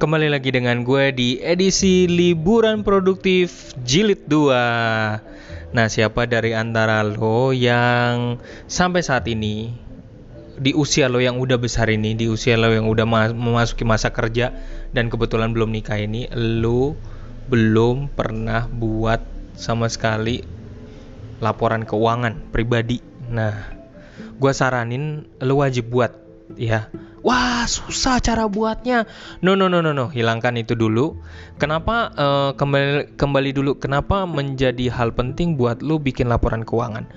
Kembali lagi dengan gue di edisi Liburan Produktif Jilid 2 Nah siapa dari antara lo yang sampai saat ini Di usia lo yang udah besar ini Di usia lo yang udah ma- memasuki masa kerja Dan kebetulan belum nikah ini Lo belum pernah buat sama sekali laporan keuangan pribadi. Nah gue saranin lo wajib buat ya wah susah cara buatnya. No no no no no. Hilangkan itu dulu. Kenapa eh, kembali kembali dulu? Kenapa menjadi hal penting buat lu bikin laporan keuangan?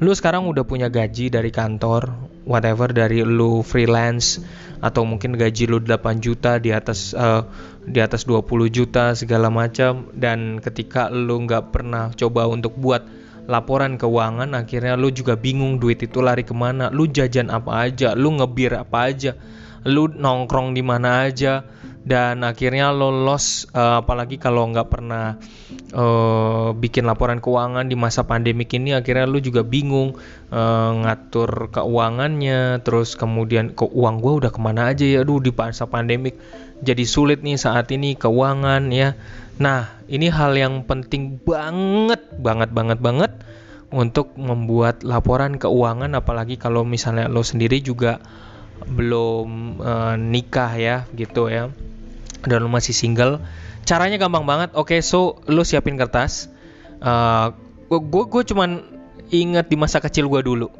Lu sekarang udah punya gaji dari kantor whatever dari lu freelance atau mungkin gaji lu 8 juta di atas eh, di atas 20 juta segala macam. Dan ketika lu nggak pernah coba untuk buat laporan keuangan akhirnya lu juga bingung duit itu lari ke mana. Lu jajan apa aja lu ngebir apa aja lu nongkrong di mana aja. Dan akhirnya lo loss eh, apalagi kalau nggak pernah eh, bikin laporan keuangan di masa pandemik ini akhirnya lu juga bingung eh, ngatur keuangannya terus kemudian ke uang gua udah ke mana aja ya? Aduh di masa pandemik jadi sulit nih saat ini keuangan ya. Nah, ini hal yang penting banget, banget, banget, banget untuk membuat laporan keuangan, apalagi kalau misalnya lo sendiri juga belum eh, nikah ya, gitu ya, dan lo masih single. Caranya gampang banget. Oke, so lo siapin kertas. gue gue cuman ingat di masa kecil gue dulu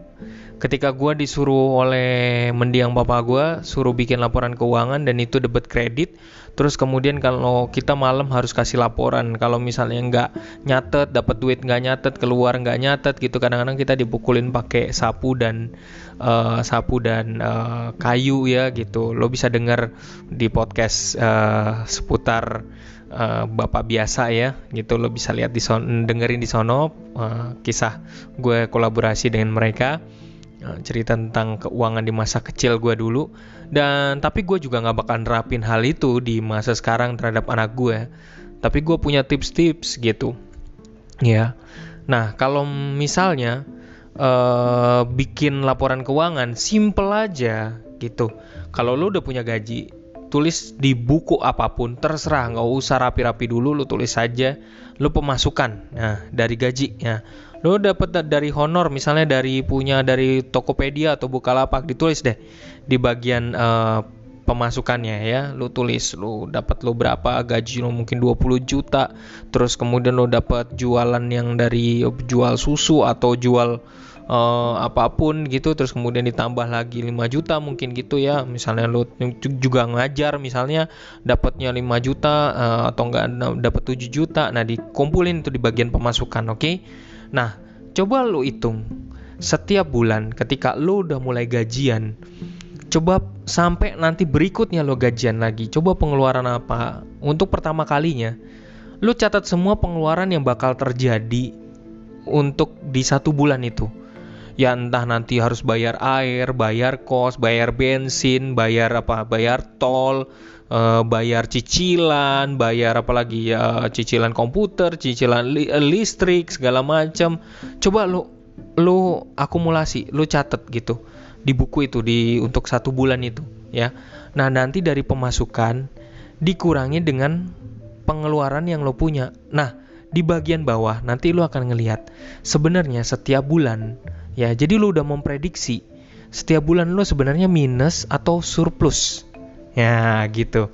ketika gue disuruh oleh mendiang papa gue suruh bikin laporan keuangan dan itu debit kredit terus kemudian kalau kita malam harus kasih laporan. Kalau misalnya nggak nyatet dapat duit nggak nyatet keluar nggak nyatet gitu kadang-kadang kita dipukulin pakai sapu dan uh, sapu dan uh, kayu ya gitu. Lo bisa dengar di podcast uh, seputar uh, bapak biasa ya gitu. Lo bisa lihat di son dengerin di sono uh, kisah gue kolaborasi dengan mereka cerita tentang keuangan di masa kecil gue dulu. Dan tapi gue juga nggak bakal nerapin hal itu di masa sekarang terhadap anak gue tapi gue punya tips-tips gitu. Ya. Nah kalau misalnya uh, bikin laporan keuangan simple aja gitu. Kalau lo udah punya gaji tulis di buku apa pun terserah. Nggak usah rapi-rapi dulu lo tulis saja lo pemasukan nah dari gaji ya lo dapat dari honor misalnya dari punya dari Tokopedia atau Bukalapak ditulis deh di bagian uh, pemasukannya ya. Lo tulis lo dapat lo berapa gaji lo mungkin 20 juta terus kemudian lo dapat jualan yang dari jual susu atau jual uh, apa pun gitu terus kemudian ditambah lagi 5 juta mungkin gitu ya. Misalnya lo juga ngajar misalnya dapatnya 5 juta uh, atau enggak dapat 7 juta. Nah dikumpulin itu di bagian pemasukan oke? okay? Nah, coba lo hitung setiap bulan ketika lo udah mulai gajian, coba sampai nanti berikutnya lo gajian lagi, coba pengeluaran apa untuk pertama kalinya. Lo catat semua pengeluaran yang bakal terjadi untuk di satu bulan itu. Ya entah nanti harus bayar air, bayar kos, bayar bensin, bayar apa, bayar tol, uh, bayar cicilan, bayar apa lagi ya cicilan komputer, cicilan li listrik segala macam. Coba lo lo akumulasi, lo catat gitu di buku itu di untuk satu bulan itu ya. Nah nanti dari pemasukan dikurangi dengan pengeluaran yang lo punya. Nah di bagian bawah nanti lo akan ngelihat sebenarnya setiap bulan ya jadi lo udah memprediksi setiap bulan lo sebenarnya minus atau surplus Ya, gitu.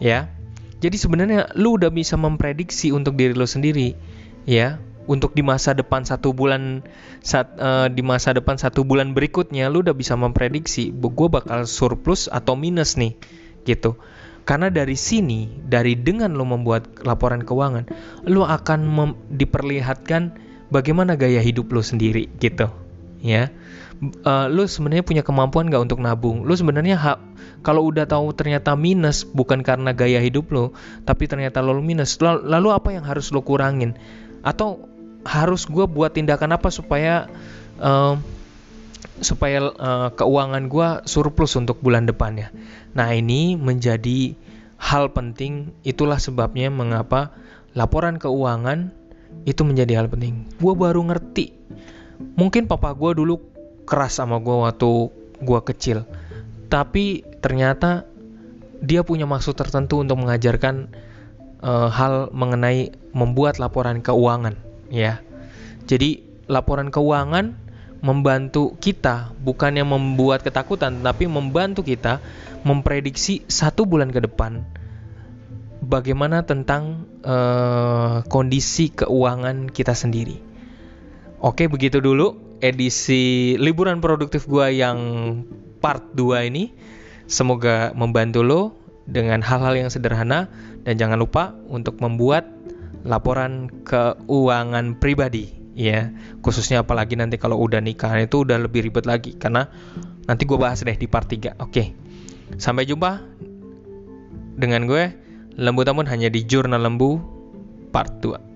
Ya. Jadi sebenarnya lu udah bisa memprediksi untuk diri lo sendiri, ya. Untuk di masa depan satu bulan saat uh, di masa depan satu bulan berikutnya lu udah bisa memprediksi gue bakal surplus atau minus nih, gitu. Karena dari sini, dari dengan lo membuat laporan keuangan, lo akan diperlihatkan bagaimana gaya hidup lo sendiri, gitu, ya. Uh, lu sebenarnya punya kemampuan nggak untuk nabung? Lu sebenarnya kalau udah tahu ternyata minus bukan karena gaya hidup lo tapi ternyata lo minus lalu apa yang harus lo kurangin? Atau harus gue buat tindakan apa supaya uh, supaya uh, keuangan gue surplus untuk bulan depannya? Nah ini menjadi hal penting. Itulah sebabnya mengapa laporan keuangan itu menjadi hal penting. Gue baru ngerti mungkin papa gue dulu keras sama gue waktu gue kecil tapi ternyata dia punya maksud tertentu untuk mengajarkan uh, hal mengenai membuat laporan keuangan ya. Jadi laporan keuangan membantu kita bukannya membuat ketakutan tapi membantu kita memprediksi satu bulan ke depan bagaimana tentang uh, kondisi keuangan kita sendiri. Oke, begitu dulu edisi liburan produktif gua yang part 2 ini. Semoga membantu lo dengan hal-hal yang sederhana. Dan jangan lupa untuk membuat laporan keuangan pribadi ya. Khususnya apalagi nanti kalau udah nikah itu udah lebih ribet lagi. Karena nanti gue bahas deh di part 3 oke sampai jumpa dengan gue. Lembu tamun hanya di jurnal lembu part 2